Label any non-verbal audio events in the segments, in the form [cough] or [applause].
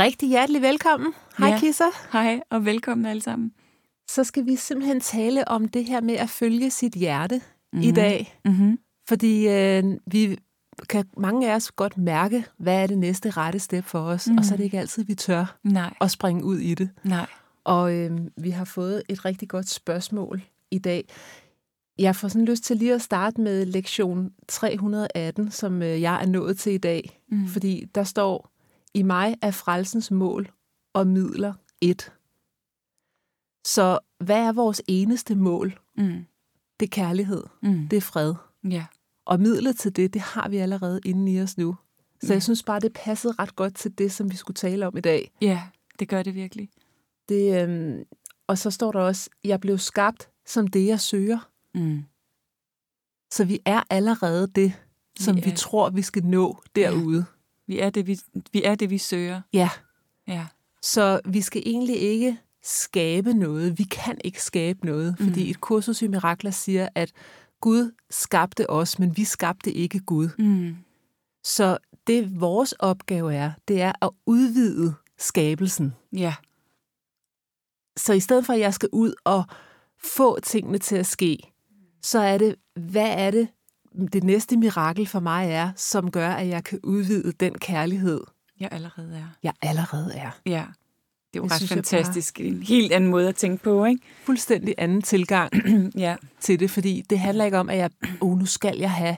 Rigtig hjertelig velkommen. Hej ja. Kisser. Hej og velkommen alle sammen. Så skal vi simpelthen tale om det her med at følge sit hjerte mm-hmm. i dag. Mm-hmm. Fordi øh, vi kan mange af os godt mærke, hvad er det næste rette step for os, mm. og så er det ikke altid, vi tør Nej. at springe ud i det. Nej. Og øh, vi har fået et rigtig godt spørgsmål i dag. Jeg får sådan lyst til lige at starte med lektion 318, som øh, jeg er nået til i dag. Mm. Fordi der står, i mig er frelsens mål og midler et. Så hvad er vores eneste mål? Mm. Det er kærlighed. Mm. Det er fred. Ja. Og midlet til det, det har vi allerede inde i os nu. Så mm. jeg synes bare, det passede ret godt til det, som vi skulle tale om i dag. Ja, det gør det virkelig. Det, øhm, og så står der også, jeg blev skabt som det, jeg søger. Mm. Så vi er allerede det, som vi, vi tror, vi skal nå derude. Vi er det, vi, vi, er det, vi søger. Ja. ja. Så vi skal egentlig ikke skabe noget. Vi kan ikke skabe noget, fordi mm. et kursus i mirakler siger, at Gud skabte os, men vi skabte ikke Gud. Mm. Så det vores opgave er, det er at udvide skabelsen. Ja. Så i stedet for, at jeg skal ud og få tingene til at ske, så er det, hvad er det, det næste mirakel for mig er, som gør, at jeg kan udvide den kærlighed, jeg allerede er. Jeg allerede er. Ja. Det er jo ret synes fantastisk. Bare... En helt anden måde at tænke på, ikke? Fuldstændig anden tilgang [clears throat] ja. til det, fordi det handler ikke om, at jeg, oh, nu skal jeg have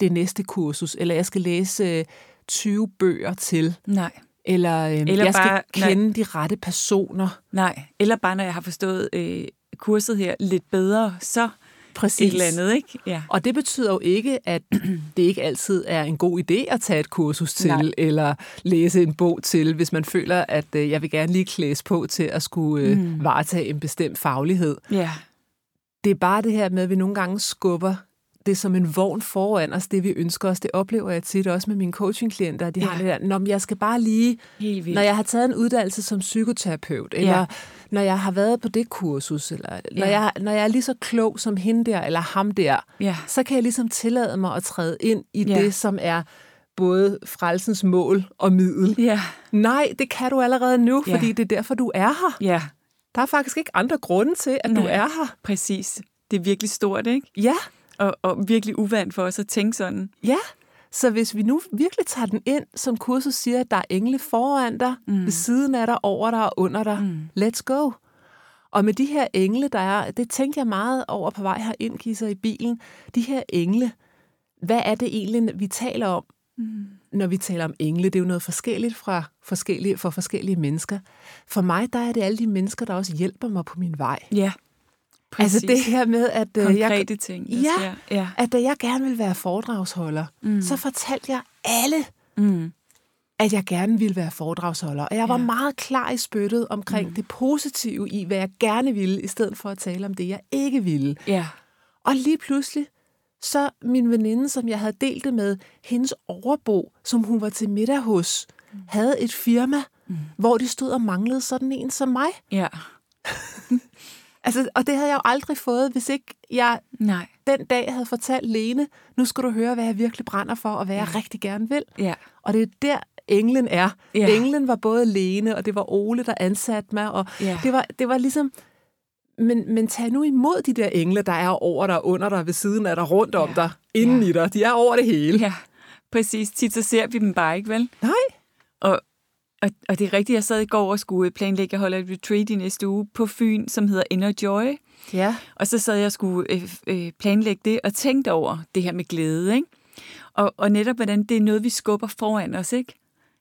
det næste kursus, eller jeg skal læse 20 øh, bøger til. Nej. Eller, øh, eller jeg bare, skal kende nej. de rette personer. Nej, eller bare når jeg har forstået øh, kurset her lidt bedre, så Præcis. et eller andet, ikke? Ja. Og det betyder jo ikke, at [clears throat] det ikke altid er en god idé at tage et kursus til, Nej. eller læse en bog til, hvis man føler, at øh, jeg vil gerne lige klædes på til at skulle øh, mm. varetage en bestemt faglighed. Ja. Det er bare det her med, at vi nogle gange skubber det som en vogn foran os, det vi ønsker os. Det oplever jeg tit også med mine coachingklienter. De ja. har det der, når jeg skal bare lige, når jeg har taget en uddannelse som psykoterapeut, eller ja. når jeg har været på det kursus, eller ja. når, jeg, når jeg er lige så klog som hende der, eller ham der, ja. så kan jeg ligesom tillade mig at træde ind i ja. det, som er både frelsens mål og middel. Ja. Nej, det kan du allerede nu, ja. fordi det er derfor, du er her. Ja. Der er faktisk ikke andre grunde til, at Nej. du er her. Præcis. Det er virkelig stort, ikke? Ja. Og, og virkelig uvandt for os at tænke sådan. Ja, så hvis vi nu virkelig tager den ind, som kurset siger, at der er engle foran dig, mm. ved siden af dig, over dig og under dig, mm. let's go. Og med de her engle, der er, det tænkte jeg meget over på vej herind, Kisser, i bilen. De her engle, hvad er det egentlig, vi taler om, mm. når vi taler om engle? Det er jo noget forskelligt fra forskellige, for forskellige mennesker. For mig, der er det alle de mennesker, der også hjælper mig på min vej. Ja. Præcis. Altså det her med, at øh, Konkrete jeg, ting, ja, ja, at da jeg gerne ville være foredragsholder, mm. så fortalte jeg alle, mm. at jeg gerne ville være foredragsholder. Og jeg var ja. meget klar i spyttet omkring mm. det positive i, hvad jeg gerne ville, i stedet for at tale om det, jeg ikke ville. Ja. Og lige pludselig, så min veninde, som jeg havde delt det med, hendes overbo, som hun var til middag hos, mm. havde et firma, mm. hvor de stod og manglede sådan en som mig. Ja. [laughs] Altså, og det havde jeg jo aldrig fået, hvis ikke jeg Nej. den dag havde fortalt Lene, nu skal du høre, hvad jeg virkelig brænder for, og hvad jeg rigtig gerne vil. Ja. Og det er der, englen er. Ja. Englen var både Lene, og det var Ole, der ansatte mig, og ja. det, var, det var ligesom... Men, men tag nu imod de der engle, der er over dig, under dig, ved siden af dig, rundt om ja. dig, inden ja. i dig. De er over det hele. Ja, præcis. Tit så ser vi dem bare ikke, vel? Nej. Og, og, og det er rigtigt, jeg sad i går og skulle planlægge at holde et retreat i næste uge på Fyn, som hedder Inner Joy. Ja. Og så sad jeg og skulle øh, øh, planlægge det og tænkte over det her med glæde, ikke? Og, og netop, hvordan det er noget, vi skubber foran os, ikke?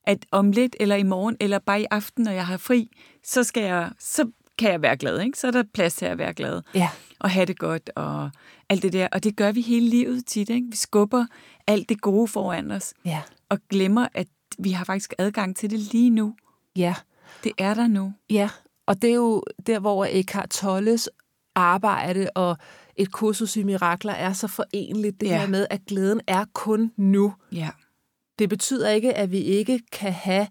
At om lidt, eller i morgen, eller bare i aften, når jeg har fri, så, skal jeg, så kan jeg være glad, ikke? Så er der plads til at være glad. Ja. Og have det godt, og alt det der. Og det gør vi hele livet tit, ikke? Vi skubber alt det gode foran os, Ja. og glemmer, at vi har faktisk adgang til det lige nu. Ja. Det er der nu. Ja, og det er jo der, hvor Eckhart Tolles arbejde og et kursus i mirakler er så forenligt. Det Ja. her med, at glæden er kun nu. Ja. Det betyder ikke, at vi ikke kan have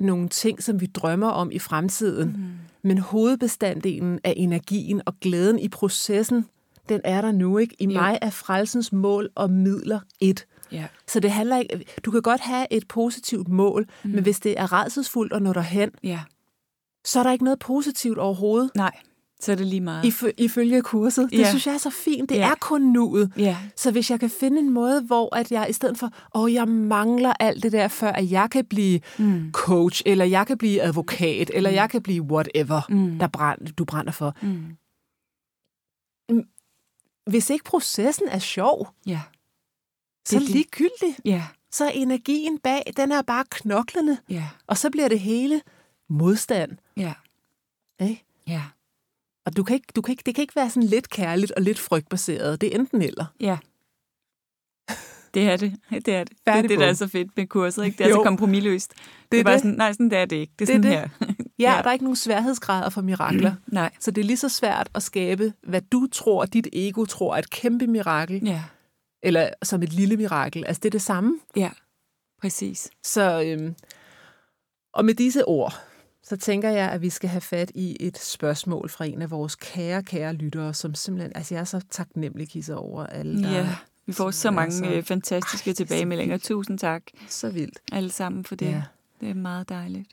nogle ting, som vi drømmer om i fremtiden. Mm. Men hovedbestanddelen af energien og glæden i processen, den er der nu. ikke. I Jo. mig er frelsens mål og midler et. Ja. Så det handler ikke... Du kan godt have et positivt mål, mm. men hvis det er redselsfuldt at nå derhen, Ja. så er der ikke noget positivt overhovedet. Nej, så er det lige meget. Ifø- ifølge kurset. Det Ja. synes jeg er så fint. Det Ja. er kun nuet. Ja. Så hvis jeg kan finde en måde, hvor at jeg i stedet for, åh, jeg mangler alt det der, før at jeg kan blive mm. coach, eller jeg kan blive advokat, eller jeg kan blive whatever, mm. der brænd, du brænder for. Mm. Hvis ikke processen er sjov, Ja. Så er Det er ligegyldigt. Ja. Så er energien bag, den er bare knoklende, Ja. og så bliver det hele modstand. Ja. Ikke? Ja. Og du kan ikke, du kan ikke, det kan ikke være sådan lidt kærligt og lidt frygtbaseret. Det er enten eller. Ja. Det er det. Det er det. Det er Færdig det, der er så fedt med kurset. Ikke? Det er Jo. så kompromilløst. Det, Det er er bare det. sådan, nej, sådan det er det ikke. Det er Det er sådan det. her. Ja, Ja. der er ikke nogen sværhedsgrader for mirakler. nej. Så det er lige så svært at skabe, hvad du tror, dit ego tror er et kæmpe mirakel, Ja. Eller som et lille mirakel. Altså, det er det samme. Ja. Præcis. Så, øhm, og med disse ord, så tænker jeg, at vi skal have fat i et spørgsmål fra en af vores kære, kære lyttere, som simpelthen, altså jeg er så taknemmelig kisser over alle, der Ja. Vi får så mange så- øh, fantastiske Ej, tilbagemeldinger. Tusind tak så vildt. alle sammen for det. Ja. Det er meget dejligt.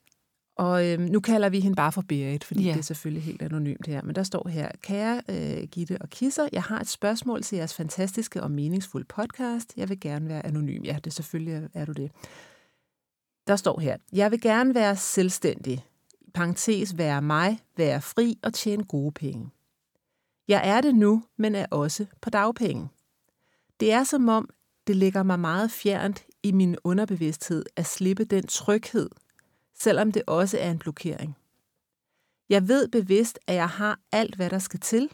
Og øhm, nu kalder vi hende bare for Berit, fordi Ja. det er selvfølgelig helt anonymt her. Men der står her, kære øh, Gitte og Kisser, jeg har et spørgsmål til jeres fantastiske og meningsfulde podcast. Jeg vil gerne være anonym. Ja, det selvfølgelig er- du det. Der står her, jeg vil gerne være selvstændig. Parentes være mig, være fri og tjene gode penge. Jeg er det nu, men er også på dagpenge. Det er som om, det ligger mig meget fjernt i min underbevidsthed at slippe den tryghed, selvom det også er en blokering. Jeg ved bevidst, at jeg har alt, hvad der skal til,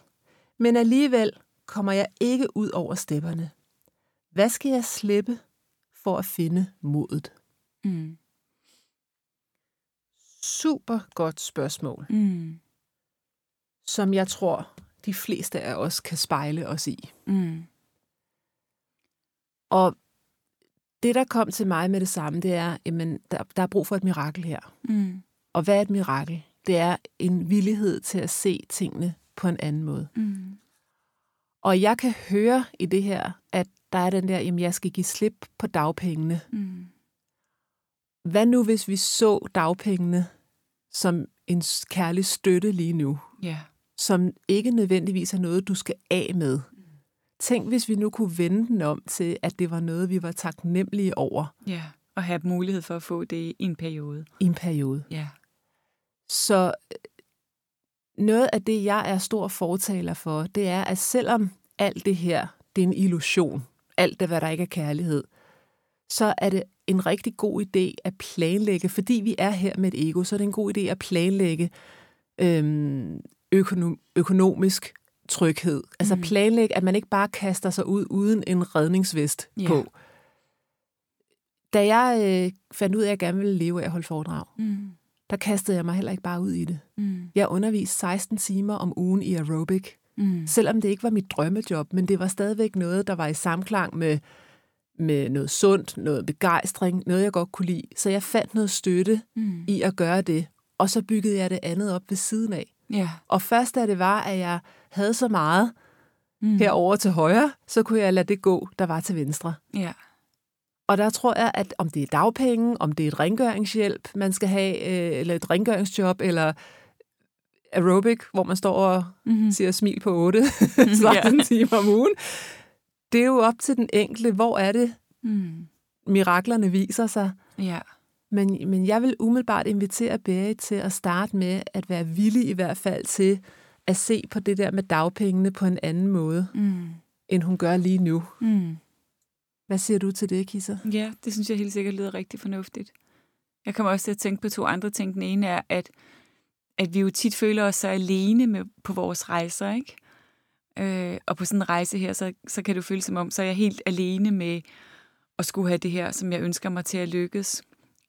men alligevel kommer jeg ikke ud over stepperne. Hvad skal jeg slippe for at finde modet? Mm. Super godt spørgsmål, Mm. som jeg tror, de fleste af os kan spejle os i. Mm. Og det, der kom til mig med det samme, det er, at der, der er brug for et mirakel her. Mm. Og hvad er et mirakel? Det er en villighed til at se tingene på en anden måde. Mm. Og jeg kan høre i det her, at der er den der, jamen jeg skal give slip på dagpengene. Mm. Hvad nu, hvis vi så dagpengene som en kærlig støtte lige nu, Ja. som ikke nødvendigvis er noget, du skal af med? Tænk, hvis vi nu kunne vende den om til, at det var noget, vi var taknemmelige over Ja. Og have mulighed for at få det i en periode. i en periode. Ja. Så øh, noget af det, jeg er stor fortaler for, det er, at selvom alt det her, det er en illusion, alt det, hvad der ikke er kærlighed, så er det en rigtig god idé at planlægge, fordi vi er her med et ego, så er det en god idé at planlægge øhm, økonom, økonomisk tryghed. Altså Mhm. planlægge, at man ikke bare kaster sig ud uden en redningsvest Ja. på. Da jeg øh, fandt ud af, at jeg gerne ville leve af at holde foredrag, Mm. der kastede jeg mig heller ikke bare ud i det. Mm. Jeg underviste 16 timer om ugen i aerobic, Mm. selvom det ikke var mit drømmejob, men det var stadigvæk noget, der var i samklang med, med noget sundt, noget begejstring, noget jeg godt kunne lide. Så jeg fandt noget støtte Mm. i at gøre det, og så byggede jeg det andet op ved siden af. Ja. Og først da det var, at jeg havde så meget Mm. herover til højre, så kunne jeg lade det gå, der var til venstre. Ja. Og der tror jeg, at om det er dagpenge, om det er et rengøringshjælp, man skal have, øh, eller et rengøringsjob, eller aerobic, hvor man står og Mm. siger smil på 8, 16 [laughs] timer om ugen. Det er jo op til den enkelte, hvor er det, Mm. miraklerne viser sig. Ja. Men, men jeg vil umiddelbart invitere Berit til at starte med at være villig i hvert fald til at se på det der med dagpengene på en anden måde, Mm. end hun gør lige nu. Mm. Hvad siger du til det, Kisser? Ja, det synes jeg helt sikkert lyder rigtig fornuftigt. Jeg kommer også til at tænke på to andre ting. Den ene er, at, at vi jo tit føler os så alene med, på vores rejser, ikke? Øh, og på sådan en rejse her, så, så kan du føle som om, så er jeg helt alene med at skulle have det her, som jeg ønsker mig til at lykkes.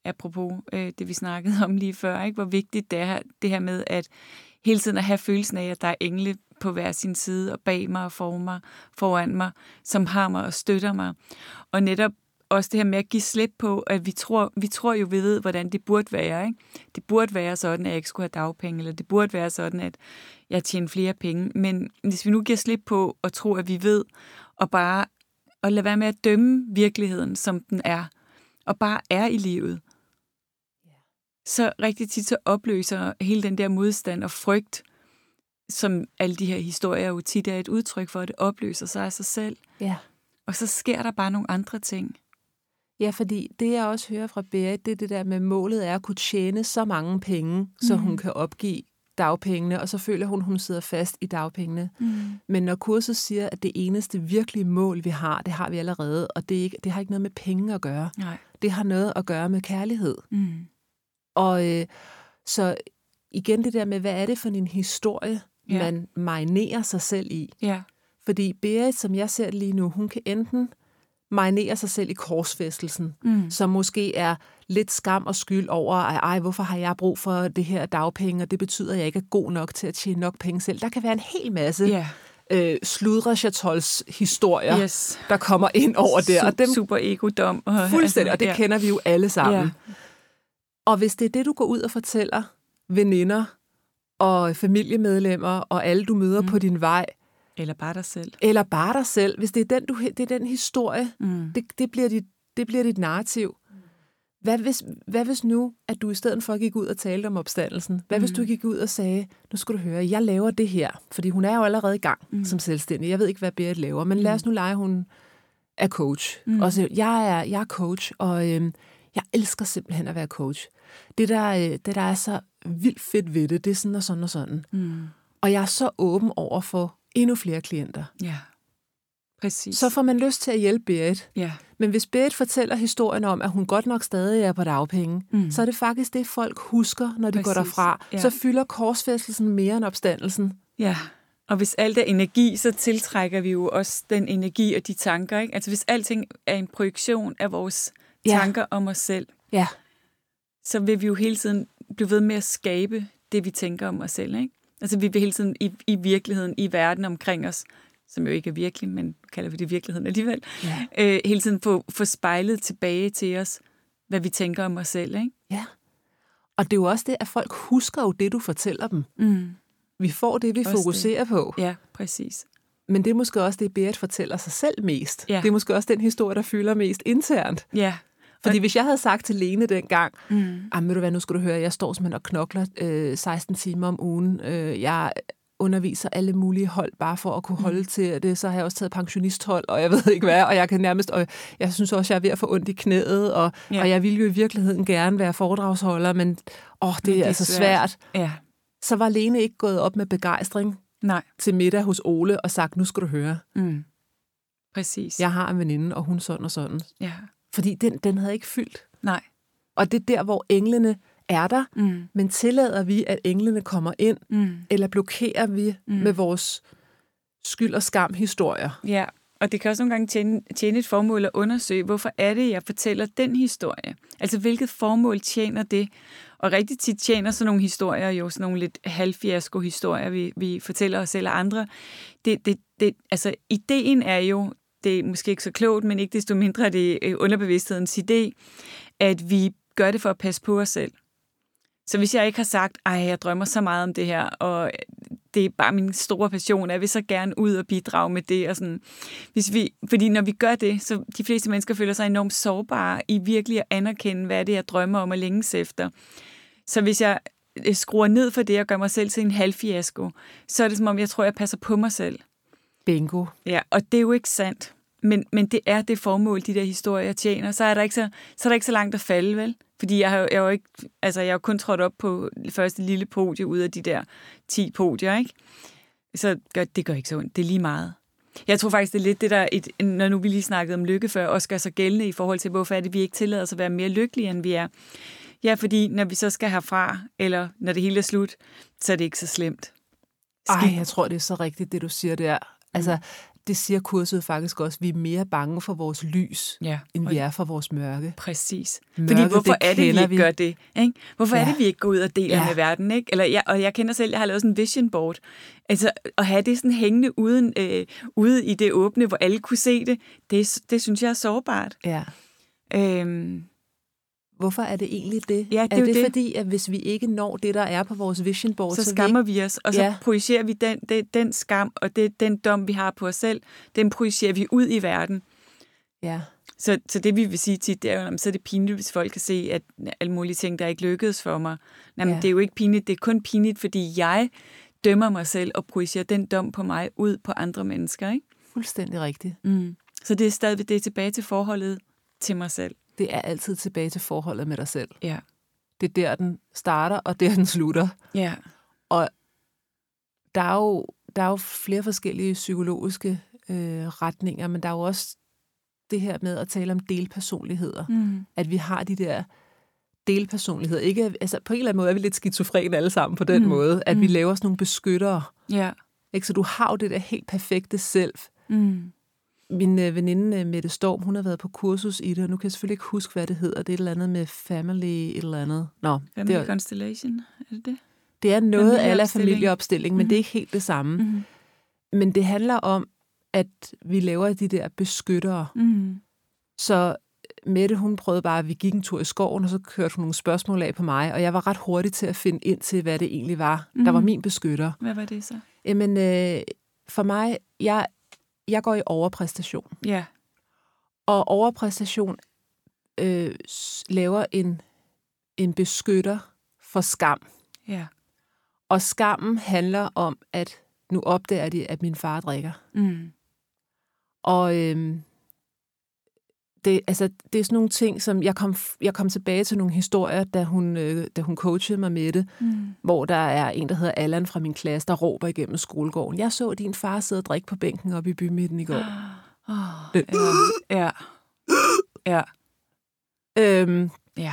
Apropos øh, det, vi snakkede om lige før, ikke? hvor vigtigt det er det her med, at hele tiden at have følelsen af, at der er engle på hver sin side og bag mig og for mig, foran mig, som har mig og støtter mig. Og netop også det her med at give slip på, at vi tror, vi tror jo, vi ved, hvordan det burde være. Ikke? Det burde være sådan, at jeg ikke skulle have dagpenge, eller det burde være sådan, at jeg tjener flere penge. Men hvis vi nu giver slip på at tro, at vi ved, og bare og lade være med at dømme virkeligheden, som den er, og bare er i livet, så rigtig tit så opløser hele den der modstand og frygt, som alle de her historier jo tit er et udtryk for, at det opløser sig af sig selv. Ja. Og så sker der bare nogle andre ting. Ja, fordi det, jeg også hører fra Berit, det er det der med, målet er at kunne tjene så mange penge, så Mhm. hun kan opgive dagpengene, og så føler hun, hun sidder fast i dagpengene. Mm. Men når kurset siger, at det eneste virkelige mål, vi har, det har vi allerede, og det, er ikke, det har ikke noget med penge at gøre. Nej. Det har noget at gøre med kærlighed. Mm. Og øh, så igen det der med, hvad er det for en historie, Ja. man marinerer sig selv i? Ja. Fordi Berit, som jeg ser det lige nu, hun kan enten marinere sig selv i korsfæstelsen, Mm. som måske er lidt skam og skyld over, at ej, hvorfor har jeg brug for det her dagpenge, og det betyder, at jeg ikke er god nok til at tjene nok penge selv. Der kan være en hel masse Ja. øh, sludre Chatols historier, Yes. der kommer ind over der, og dem Super egodom. Og, fuldstændig, og det ja. kender vi jo alle sammen. Ja. Og hvis det er det, du går ud og fortæller veninder og familiemedlemmer og alle, du møder mm. på din vej, Eller bare dig selv. eller bare dig selv, hvis det er den, du, det er den historie, Mm. det, det, bliver dit, det bliver dit narrativ. Hvad hvis, hvad hvis nu, at du i stedet for gik ud og talte om opstandelsen? Hvad mm. hvis du gik ud og sagde, nu skal du høre, jeg laver det her, fordi hun er jo allerede i gang mm. som selvstændig. Jeg ved ikke, hvad Berit laver, men mm. lad os nu lege, hun er coach. Mm. Og så, jeg er, jeg er coach, og øhm, jeg elsker simpelthen at være coach. Det der, øh, det, der er så vildt fedt ved det, det er sådan og sådan og sådan. Mm. Og jeg er så åben over for endnu flere klienter. Ja. Præcis. Så får man lyst til at hjælpe Berit. Ja. Men hvis Berit fortæller historien om, at hun godt nok stadig er på dagpenge, Mm. så er det faktisk det, folk husker, når de Præcis. går derfra. ja. Så fylder korsfæstelsen mere end opstandelsen. Ja, og hvis alt er energi, så tiltrækker vi jo også den energi og de tanker. Ikke? Altså hvis alting er en projektion af vores Ja. tanker om os selv, Ja, så vil vi jo hele tiden blive ved med at skabe det, vi tænker om os selv. Ikke? Altså vi vil hele tiden i, i virkeligheden, i verden omkring os, som jo ikke er virkelig, men kalder vi det virkeligheden alligevel, Ja. øh, hele tiden få, få spejlet tilbage til os, hvad vi tænker om os selv. Ikke? ja. Og det er jo også det, at folk husker jo det, du fortæller dem. Mm. Vi får det, vi Også fokuserer på. Ja, præcis. Men det er måske også det, Berit fortæller sig selv mest. Ja. Det er måske også den historie, der fylder mest internt. Ja. Fordi hvis jeg havde sagt til Lene dengang, Mm. Ej, ved du hvad, nu skal du høre, jeg står simpelthen og knokler øh, 16 timer om ugen. Øh, jeg underviser alle mulige hold, bare for at kunne Mm. holde til det. Så har jeg også taget pensionisthold, og jeg [laughs] ved ikke hvad, og jeg kan nærmest, og jeg synes også, jeg er ved at få ondt i knæet, og, Ja. og jeg ville jo i virkeligheden gerne være foredragsholder, men åh, det, Men er, altså svært. Ja. Så var Lene ikke gået op med begejstring Nej. til middag hos Ole og sagt, nu skal du høre, Mm. Præcis. jeg har en veninde, og hun sådan og sådan. ja. Fordi den, den havde ikke fyldt. Nej. Og det er der, hvor englene er der, Mm. men tillader vi, at englene kommer ind, Mm. eller blokerer vi Mm. med vores skyld og skam historier? Ja, og det kan også nogle gange tjene, tjene et formål at undersøge, hvorfor er det, jeg fortæller den historie? Altså, hvilket formål tjener det? Og rigtig tit tjener sådan nogle historier jo sådan nogle lidt halvfiasko-historier, vi, vi fortæller os selv og andre. Det, det, det, altså, ideen er jo, det er måske ikke så klogt, men ikke desto mindre er det øh, underbevidsthedens idé, at vi gør det for at passe på os selv. Så hvis jeg ikke har sagt, ej, jeg drømmer så meget om det her, og øh, det er bare min store passion, jeg vil så gerne ud og bidrage med det. Og sådan. Hvis vi, fordi når vi gør det, så de fleste mennesker føler sig enormt sårbare i virkelig at anerkende, hvad det er, jeg drømmer om og længes efter. Så hvis jeg øh, skruer ned for det og gør mig selv til en halvfiasko, så er det som om, jeg tror, jeg passer på mig selv. Bingo. Ja, og det er jo ikke sandt. Men, men det er det formål, de der historier tjener. Så er der ikke så, så, er der ikke så langt at falde, vel? Fordi jeg har, jeg har jo ikke, altså jeg har jo kun trådt op på det første lille podie ud af de der 10 podier, ikke? Så gør, det gør ikke så ondt. Det er lige meget. Jeg tror faktisk, det er lidt det der, et, når nu vi lige snakkede om lykke før, også gør sig gældende i forhold til, hvorfor er det, vi ikke tillader os at være mere lykkelige, end vi er. Ja, fordi når vi så skal herfra, eller når det hele er slut, så er det ikke så slemt. Ej, jeg tror, det er så rigtigt, det du siger der. Altså, det siger kurset faktisk også. Vi er mere bange for vores lys, Ja, end vi er for vores mørke. Præcis. Mørket, Fordi hvorfor det er det, vi ikke gør det? Ikke? Hvorfor ja. er det, vi ikke går ud og deler. Ja. med verden? Ikke? Eller jeg, og jeg kender selv, jeg har lavet sådan en vision board. Altså, at have det sådan hængende uden, øh, ude i det åbne, hvor alle kunne se det, det, det synes jeg er sårbart. Ja. Øhm, Hvorfor er det egentlig det? Ja, det er er det, det. fordi, at hvis vi ikke når det, der er på vores vision board, så så, skammer vi vi os, og så ja. Projicerer vi den, den, den skam og det, den dom, vi har på os selv, den projicerer vi ud i verden. ikke... Ja. Så, så det, vi vil sige tit, det er jo, jamen, så er det pinligt, hvis folk kan se, at alle mulige ting, der ikke lykkedes for mig. Jamen, ja. Ja. det er jo ikke pinligt, det er kun pinligt, fordi jeg dømmer mig selv og projicerer den dom på mig ud på andre mennesker. Ikke? Fuldstændig rigtigt. Mm. Så det er stadigvæk det er tilbage til forholdet til mig selv. Det er altid tilbage til forholdet med dig selv. Ja. Det er der, den starter, og der, den slutter. Ja. Der er jo, der er jo flere forskellige psykologiske øh, retninger, men der er jo også det her med at tale om delpersonligheder. Mm. At vi har de der delpersonligheder. Ikke, altså, på en eller anden måde er vi lidt skizofrene alle sammen på den Mm. måde, at mm. vi laver sådan nogle beskyttere. Ja. Ikke? Så du har jo det der helt perfekte selv. Mm. Min øh, veninde øh, Mette Storm, hun har været på kursus i det, og nu kan jeg selvfølgelig ikke huske, hvad det hedder. Det er et eller andet med family et eller andet. Nå, Family det er, Constellation, er det det? det er noget af familieopstilling. men Mhm. det er ikke helt det samme. Mm. Men det handler om, at vi laver de der beskyttere. Mm. Så Mette, hun prøvede bare, at vi gik en tur i skoven, og så kørte hun nogle spørgsmål af på mig, og jeg var ret hurtig til at finde ind til, hvad det egentlig var, mm. der var Mhm. min beskytter. Hvad var det så? Jamen, øh, for mig, jeg, jeg går i overpræstation. Ja. Og overpræstation øh, laver en, en beskytter for skam. Ja. Og skammen handler om, at nu opdager de, at min far drikker. Mm. Og øhm, det, altså, det er sådan nogle ting, som jeg kom, jeg kom tilbage til nogle historier, da hun, øh, da hun coachede mig med det, Mm. hvor der er en, der hedder Allan fra min klasse, der råber igennem skolegården. Jeg så din far sidde og drikke på bænken oppe i bymidten i går. [gasps] Oh, Det- ja. ja. Ja. Øhm, Ja.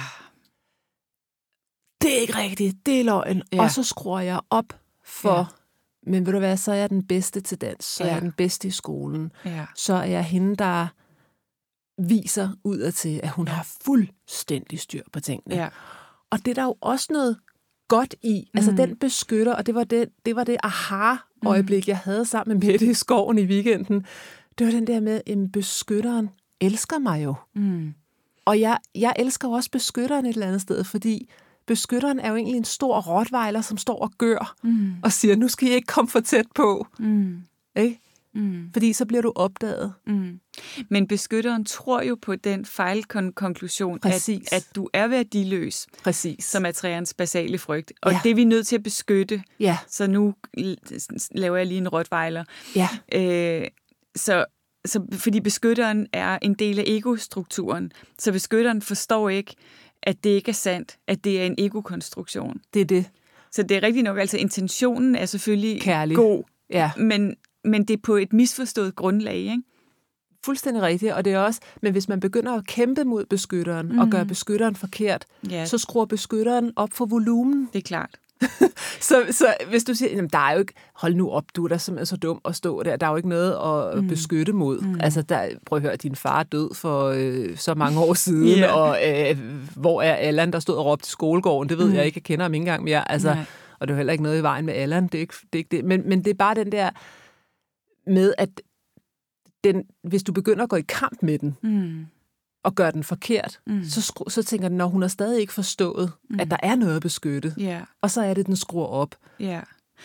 det er ikke rigtigt, det er løgn. Ja. Og så skruer jeg op for, Ja. men ved du hvad, så er jeg den bedste til dans, så ja. er jeg den bedste i skolen. Ja. Så er jeg hende, der viser udad til, at hun har fuldstændig styr på tingene. Ja. Og det er der jo også noget godt i. Altså Mhm. den beskytter, og det var det, det, var det aha-øjeblik, jeg havde sammen med Mette i skoven i weekenden. Det var den der med, at beskytteren elsker mig jo. Mm. Og jeg, jeg elsker også beskytteren et eller andet sted, fordi beskytteren er jo egentlig en stor rottweiler, som står og gør Mm. og siger, nu skal I ikke komme for tæt på. Mm. Ikke? Mm. Fordi så bliver du opdaget. Mm. Men beskytteren tror jo på den fejlkonklusion, at, at du er værdiløs, Præcis. som er træernes basale frygt. Og Ja. det er vi nødt til at beskytte. Ja, Så nu laver jeg lige en rottweiler. ja, Øh, så, så, fordi beskytteren er en del af egostrukturen. Så beskytteren forstår ikke, at det ikke er sandt, at det er en egokonstruktion. det er det. Så det er rigtigt nok, altså intentionen er selvfølgelig Kærlig. god, Ja. men, men det er på et misforstået grundlag, ikke? Fuldstændig rigtigt, og det er også, men hvis man begynder at kæmpe mod beskytteren mm. og gøre beskytteren forkert, Ja, så skruer beskytteren op for volumen. det er klart. [laughs] Så, så hvis du siger, jamen, der er jo ikke, hold nu op, du er da simpelthen så dum at stå der, der er jo ikke noget at mm. beskytte mod. Mm. Altså, der, prøv at høre, din far er død for øh, så mange år siden, Ja. og øh, hvor er Allan, der stod og råbte i skolegården, det ved mm. jeg ikke, jeg kender ham ikke engang mere. Altså, Nej. og det er jo heller ikke noget i vejen med Allan, det er ikke det. Er ikke det. Men, men det er bare den der med, at den, hvis du begynder at gå i kamp med den, Mm. og gør den forkert, Mm. så, så tænker den, når hun har stadig ikke forstået, mm. at der er noget at beskytte. Ja, Og så er det, den skruer op. ja.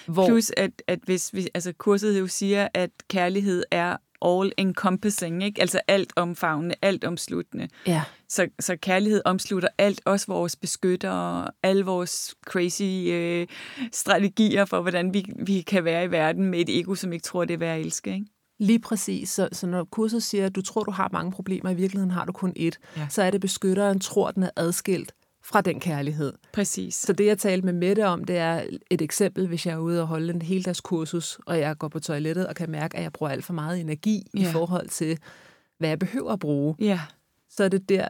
Hvor, Plus, at, at hvis vi, altså kurset jo siger, at kærlighed er all encompassing, ikke? altså alt omfavnende, alt omsluttende. ja, Så, så kærlighed omslutter alt, også vores beskyttere, alle vores crazy øh, strategier for, hvordan vi, vi kan være i verden med et ego, som ikke tror, det er værd at elske. Ikke? lige præcis. Så, så når kurset siger, at du tror, du har mange problemer, i virkeligheden har du kun ét, Ja. så er det, beskytteren tror, den er adskilt fra den kærlighed. Præcis. Så det, jeg talte med Mette om, det er et eksempel, hvis jeg er ude og holde en heldags kursus, og jeg går på toilettet og kan mærke, at jeg bruger alt for meget energi ja. i forhold til, hvad jeg behøver at bruge. Ja. Så er det der,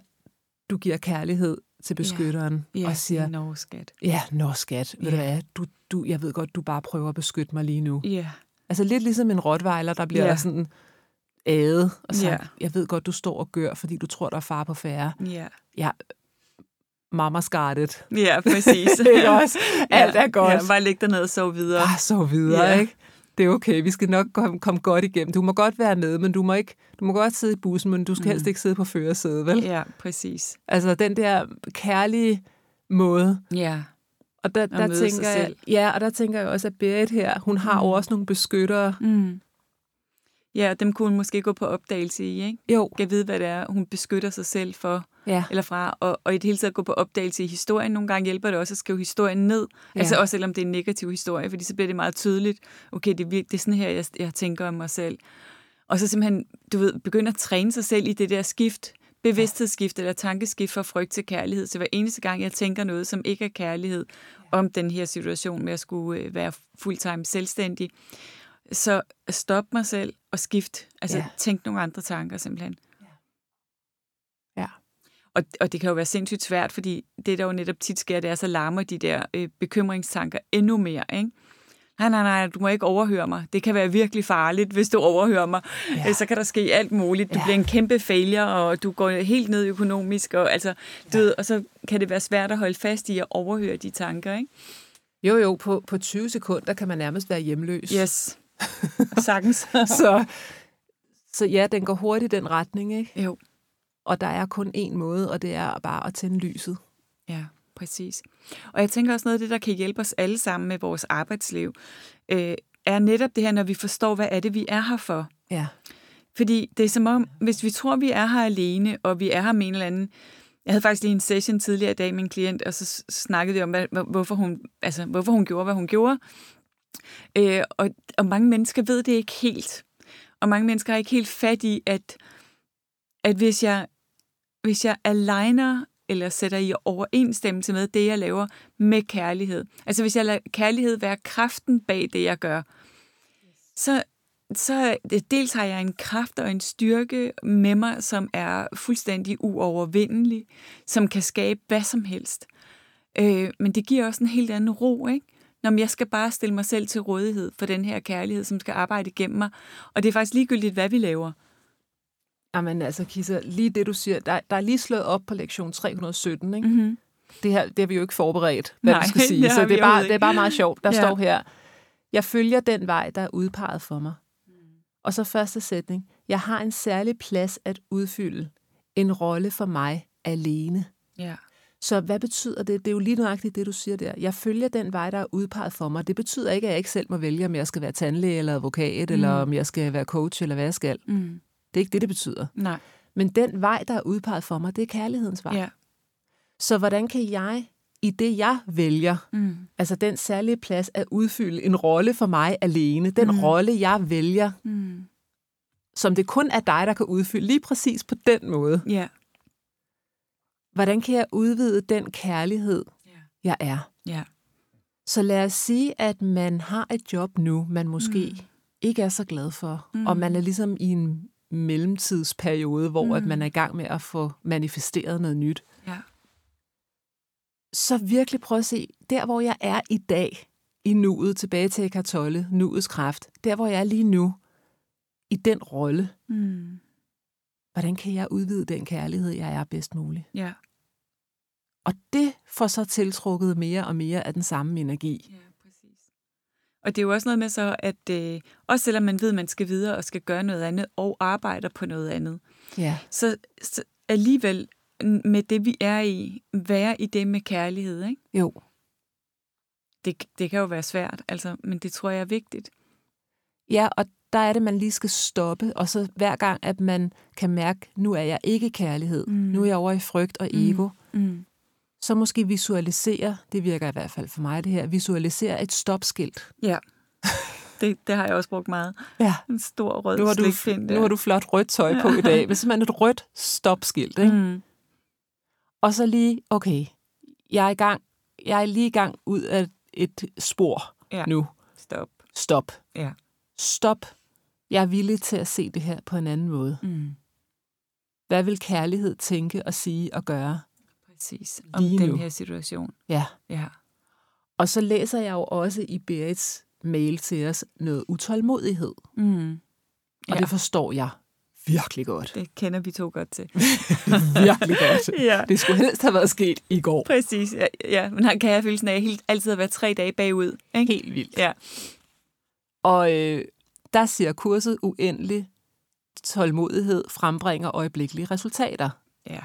du giver kærlighed til beskytteren ja. og siger, nå skat. Ja, nå skat. Ved Ja. du hvad, du, du, jeg ved godt, du bare prøver at beskytte mig lige nu. Ja. Altså lidt ligesom en rottweiler, der bliver Ja. ja. sådan ædet og sagt, Ja. ja. jeg ved godt, du står og gør, fordi du tror, der er far på færre. Ja. Ja, mamma skartet. Ja, præcis. [laughs] Ikke også? Alt er godt. Ja, bare læg dig ned og sove videre. Bare så videre, Ja. ja. ikke? Det er okay, vi skal nok komme, komme godt igennem. Du må godt være med, men du må, ikke, du må godt sidde i bussen, men du skal mm. helst ikke sidde på førersædet, vel? Ja, præcis. Altså den der kærlige måde. Ja. Og der, der tænker jeg, ja, og der tænker jeg også, at Berit her, hun har Mm. også nogle beskyttere. Mm. Ja, og dem kunne hun måske gå på opdagelse i, ikke? Jo, Kan vide, hvad det er, hun beskytter sig selv for ja. eller fra, og, og i det hele taget gå på opdagelse i historien. Nogle gange hjælper det også at skrive historien ned, ja. altså også selvom det er en negativ historie, fordi så bliver det meget tydeligt, okay, det er, det er sådan her, jeg, jeg tænker om mig selv. Og så simpelthen, du ved, begynde at træne sig selv i det der skift, bevidsthedsskift eller tankeskift fra frygt til kærlighed. Så hver eneste gang, jeg tænker noget, som ikke er kærlighed, om den her situation med at skulle øh, være fulltime selvstændig, så stop mig selv og skift. Altså Ja. tænk nogle andre tanker simpelthen. Ja. Og, og det kan jo være sindssygt svært, fordi det, der jo netop tit sker, det er, så larmer de der øh, bekymringstanker endnu mere, ikke? Nej, nej, nej, du må ikke overhøre mig. Det kan være virkelig farligt, hvis du overhører mig. Ja. Ja. Så kan der ske alt muligt. Du Ja. bliver en kæmpe failure, og du går helt ned økonomisk, og, altså, du ved, og så kan det være svært at holde fast i at overhøre de tanker, ikke? Jo, jo, på, på 20 sekunder kan man nærmest være hjemløs. Yes. [laughs] Sagtens. [laughs] Så, så ja, den går hurtigt i den retning, ikke? jo. Og der er kun én måde, og det er bare at tænde lyset. Ja, præcis. Og jeg tænker også noget af det, der kan hjælpe os alle sammen med vores arbejdsliv, øh, er netop det her, når vi forstår, hvad er det, vi er her for. Ja. Fordi det er som om, hvis vi tror, vi er her alene, og vi er her med en eller anden... Jeg havde faktisk lige en session tidligere i dag med en klient, og så snakkede vi om, hvad, hvor- hvorfor, hun, altså, hvorfor hun gjorde, hvad hun gjorde. Øh, og, og mange mennesker ved det ikke helt. Og mange mennesker har ikke helt fat i, at, at hvis jeg, hvis jeg aligner eller sætter i overensstemmelse med det, jeg laver med kærlighed. Altså hvis jeg lader kærlighed være kraften bag det, jeg gør, så, så dels har jeg en kraft og en styrke med mig, som er fuldstændig uovervindelig, som kan skabe hvad som helst. Øh, men det giver også en helt anden ro, ikke? Når jeg skal bare stille mig selv til rådighed for den her kærlighed, som skal arbejde igennem mig. Og det er faktisk ligegyldigt, hvad vi laver. Jamen altså, Kissa, lige det du siger, der, der er lige slået op på lektion 317, ikke? Mm-hmm. Det her, det har vi jo ikke forberedt, hvad Nej, vi skal [laughs] sige, det så det er, bare, det er bare meget sjovt. Der ja. står her, jeg følger den vej, der er udpeget for mig. Og så første sætning, jeg har en særlig plads at udfylde, en rolle for mig alene. Ja. Så hvad betyder det? Det er jo lige nøjagtigt det, du siger der. Jeg følger den vej, der er udpeget for mig. Det betyder ikke, at jeg ikke selv må vælge, om jeg skal være tandlæge eller advokat, mm. eller om jeg skal være coach, eller hvad jeg skal. Mm. Det er ikke det, det betyder. Nej. Men den vej, der er udpeget for mig, det er kærlighedens vej. Ja. Så hvordan kan jeg, i det jeg vælger, Mm. altså den særlige plads at udfylde en rolle for mig alene, den Mm. rolle, jeg vælger, Mm. som det kun er dig, der kan udfylde, lige præcis på den måde. Ja. Hvordan kan jeg udvide den kærlighed, jeg er? Ja. Så lad os sige, at man har et job nu, man måske mm. ikke er så glad for, Mm. mm. og man er ligesom i en mellemtidsperiode, hvor mm. at Mm. man er i gang med at få manifesteret noget nyt. Ja. Så virkelig prøv at se, der hvor jeg er i dag, i nuet, tilbage til Eckhart Tolle, nuets kraft, der hvor jeg er lige nu, i den rolle, Mm. Hvordan kan jeg udvide den kærlighed, jeg er bedst muligt? Ja. Og det får så tiltrukket mere og mere af den samme energi. Ja, præcis. Og det er jo også noget med så, at øh, også selvom man ved, at man skal videre og skal gøre noget andet, og arbejder på noget andet, Ja. så, så alligevel med det, vi er i, være i det med kærlighed, ikke? Jo. Det, det kan jo være svært, altså, men det tror jeg er vigtigt. Ja, og der er det, man lige skal stoppe, og så hver gang, at man kan mærke, nu er jeg ikke kærlighed, Mm. mm. nu er jeg over i frygt og ego, mm. Mm. så måske visualisere, det virker i hvert fald for mig det her, visualisere et stopskilt. Ja, det, det har jeg også brugt meget. Ja. En stor rød Nu har, du, slikpind nu har du flot rødt tøj på i dag, men simpelthen et rødt stopskilt. Ikke? Mm. Mm. Og så lige, okay, jeg er i gang. Jeg er lige i gang ud af et spor Ja. nu. Stop. Stop. Ja. Stop. Jeg er villig til at se det her på en anden måde. Mm. Hvad vil kærlighed tænke og sige og gøre? Præcis. Om Lige den nu. her situation. Ja. Ja. Og så læser jeg jo også i Berits mail til os noget utålmodighed. Mm. Og Ja. det forstår jeg virkelig godt. Det kender vi to godt til. [laughs] virkelig godt. [laughs] ja. Det skulle helst have været sket i går. Præcis. Ja, ja. men han kan have følelsen af helt, altid at være tre dage bagud. Ikke? Helt vildt. Ja. Og øh, der siger kurset uendelig tålmodighed frembringer øjeblikkelige resultater. ja.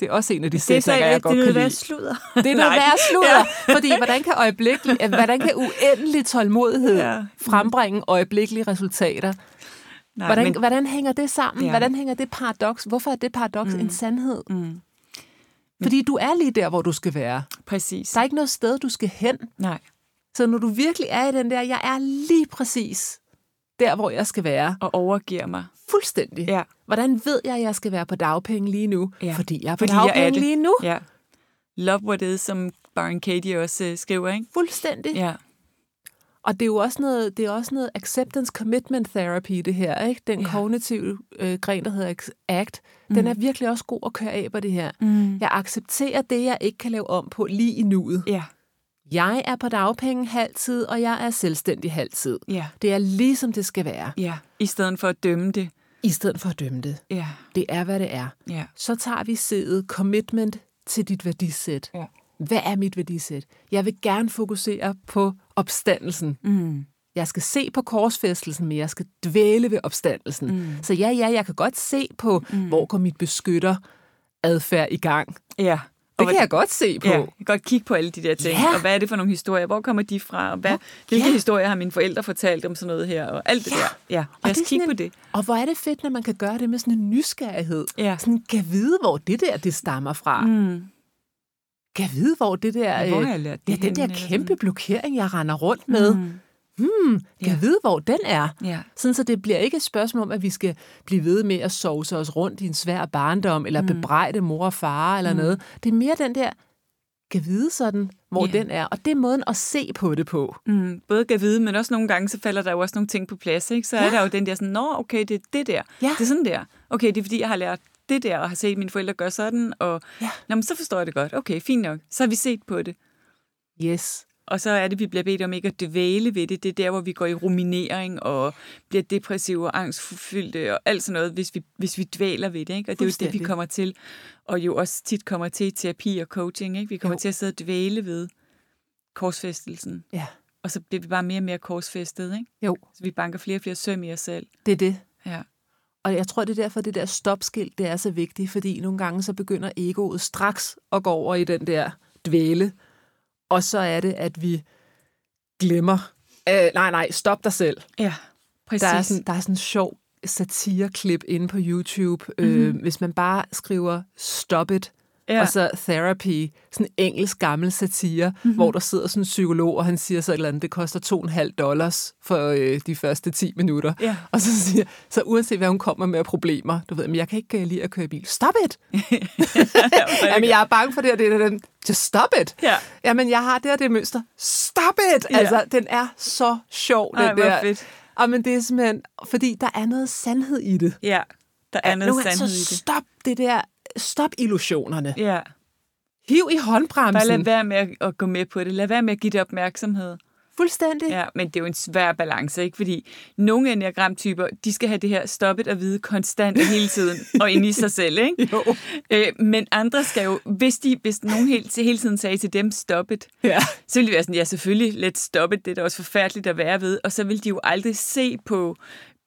Det er også en af de Det er sætninger, jeg godt det kan vil være lide. sludder. Det er noget [laughs] værd sludder, fordi hvordan kan, øjeblikkelig, [laughs] hvordan kan uendelig tålmodighed Ja. ja. frembringe øjeblikkelige resultater? Nej, Hvordan, men, hvordan hænger det sammen? Ja. Ja. Hvordan hænger det paradoks? Hvorfor er det paradoks mm. en sandhed? mm, Fordi du er lige der, hvor du skal være. præcis. Der er ikke noget sted, du skal hen. Nej. Så når du virkelig er i den der, jeg er lige præcis der, hvor jeg skal være. Og overgiver mig. Fuldstændig. Ja. Hvordan ved jeg, at jeg skal være på dagpenge lige nu? Ja. Fordi jeg er på Fordi jeg er dagpenge det. lige nu. Ja. Love what is, som Baron Katie også øh, skriver, ikke? Fuldstændig. Ja. Og det er jo også noget, det er også noget acceptance commitment therapy, det her. Ikke? Den ja. kognitive øh, gren, der hedder ACT, mm. den er virkelig også god at køre af på det her. Mm. Jeg accepterer det, jeg ikke kan lave om på lige i nuet. Ja. Jeg er på dagpenge halvtid, og jeg er selvstændig halvtid. Ja. Det er ligesom det skal være, Ja. I stedet for at dømme det. i stedet for at dømme det. Ja. Det er, hvad det er. Ja. Så tager vi sædet commitment til dit værdisæt. Ja. Hvad er mit værdisæt? Jeg vil gerne fokusere på opstandelsen. Mm. Jeg skal se på korsfæstelsen, men jeg skal dvæle ved opstandelsen. Mm. Så ja, ja, jeg kan godt se på, mm. hvor går mit beskytter adfærd i gang. Ja. Det kan jeg godt se på. Ja, jeg kan godt kigge på alle de der ting. Ja. Og hvad er det for nogle historier? Hvor kommer de fra? Og hvad, Ja. hvilke Ja. historier har mine forældre fortalt om sådan noget her? Og alt det Ja. der. Ja, Og lad os kigge på det. Og hvor er det fedt, når man kan gøre det med sådan en nysgerrighed. Ja. Sådan, kan vide, hvor det der, det stammer fra. Mm. Kan vide, hvor det der... Hvor øh, har jeg lært det Ja, den der kæmpe blokering, jeg render rundt med. Mm. Hmm, kan Ja. vide, hvor den er. Ja. Sådan, så det bliver ikke et spørgsmål om, at vi skal blive ved med at sove os rundt i en svær barndom, eller mm. bebrejde mor og far, eller mm. noget. Det er mere den der, kan vide sådan, hvor Ja. den er. Og det er måden at se på det på. Mm, både kan vide, men også nogle gange, så falder der jo også nogle ting på plads. Ikke? Så ja. er der jo den der sådan, nå, okay, det er det der. Ja. Det er sådan der. Okay, det er fordi, jeg har lært det der, og har set mine forældre gøre sådan, og Ja. Nå, men så forstår jeg det godt. Okay, fint nok. Så har vi set på det. Yes. Og så er det, vi bliver bedt om ikke at dvæle ved det. Det er der, hvor vi går i ruminering og bliver depressive og angstfyldte og alt sådan noget, hvis vi, hvis vi dvæler ved det. Ikke? Og det er jo det, vi kommer til. Og jo også tit kommer til i terapi og coaching. Ikke? Vi kommer Jo. til at sidde og dvæle ved korsfæstelsen. Ja. Og så bliver vi bare mere og mere korsfæstet. Ikke? Jo, Så vi banker flere og flere søm i os selv. det er det. Ja. Og jeg tror, det er derfor, det der stopskilt, det er så vigtigt, fordi nogle gange så begynder egoet straks at gå over i den der dvæle, og så er det, at vi glemmer, øh, nej, nej, stop dig selv. Ja, præcis. Der er sådan, der er sådan en sjov satireklip inde på YouTube, mm-hmm. øh, hvis man bare skriver stop it, Ja. ja. og så therapy, sådan en engelsk gammel satire, mm-hmm. hvor der sidder sådan en psykolog, og han siger så et eller andet, det koster 2,5 dollars for øh, de første 10 minutter. Ja. Og så siger så uanset hvad hun kommer med af problemer, du ved, men jeg kan ikke øh, lide at køre bil. Stop it! [laughs] Jamen, jeg er bange for det, og det er den. Just stop it! Ja. Jamen, jeg har det og det mønster. Stop it! Ja. Altså, den er så sjov, den Ej, der. fedt. Jamen, det er simpelthen, fordi der er noget sandhed i det. Ja, der er noget nu, sandhed altså, i det. stop det der, stop illusionerne. Ja. Hiv i håndbremsen. Bare lad være med at, at gå med på det. Lad være med at give det opmærksomhed. Fuldstændig. Ja, men det er jo en svær balance, ikke? Fordi nogle enneagramtyper, de skal have det her stoppet og vide konstant og hele tiden, [laughs] og ind i sig selv, ikke? Jo. Øh, men andre skal jo, hvis, de, hvis nogen hele, hele tiden sagde til dem, stoppet, Ja. så ville de være sådan, ja selvfølgelig, let's stop it, det er da også forfærdeligt at være ved, og så vil de jo aldrig se på,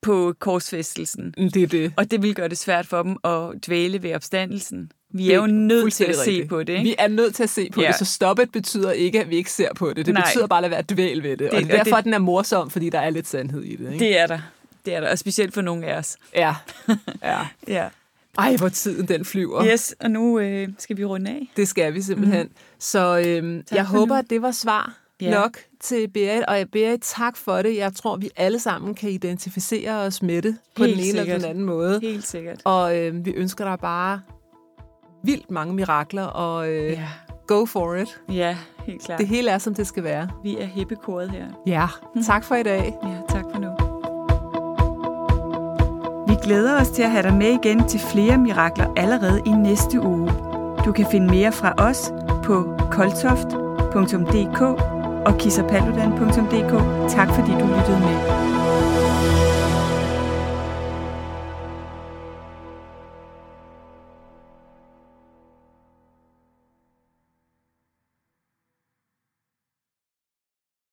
på korsfæstelsen. Det er det. Og det vil gøre det svært for dem at dvæle ved opstandelsen. Vi er jo nødt til at se rigtigt. på det, ikke? Vi er nødt til at se på Ja. det, så stoppet betyder ikke, at vi ikke ser på det. Det Nej. betyder bare at lade være dvæl ved det. det og Det- er derfor, det- at den er morsom, fordi der er lidt sandhed i det. Ikke? Det er der. Det er der, og specielt for nogle af os. Ja. [laughs] ja. Ja. Ej, hvor tiden den flyver. Yes, og nu øh, skal vi runde af. Det skal vi simpelthen. Mm. Så øhm, jeg håber, nu. at det var svar Ja. nok til Berit. Og Berit, tak for det. Jeg tror, vi alle sammen kan identificere os med det på Helt den ene eller sikkert. den anden måde. Helt sikkert. Og øhm, vi ønsker dig bare vildt mange mirakler og øh, Ja. go for it. Ja, helt klart. Det hele er, som det skal være. Vi er hippekoret her. Ja, tak for i dag. Ja, tak for nu. Vi glæder os til at have dig med igen til flere mirakler allerede i næste uge. Du kan finde mere fra os på koltoft.dk og kissapaludan.dk. Tak fordi du lyttede med.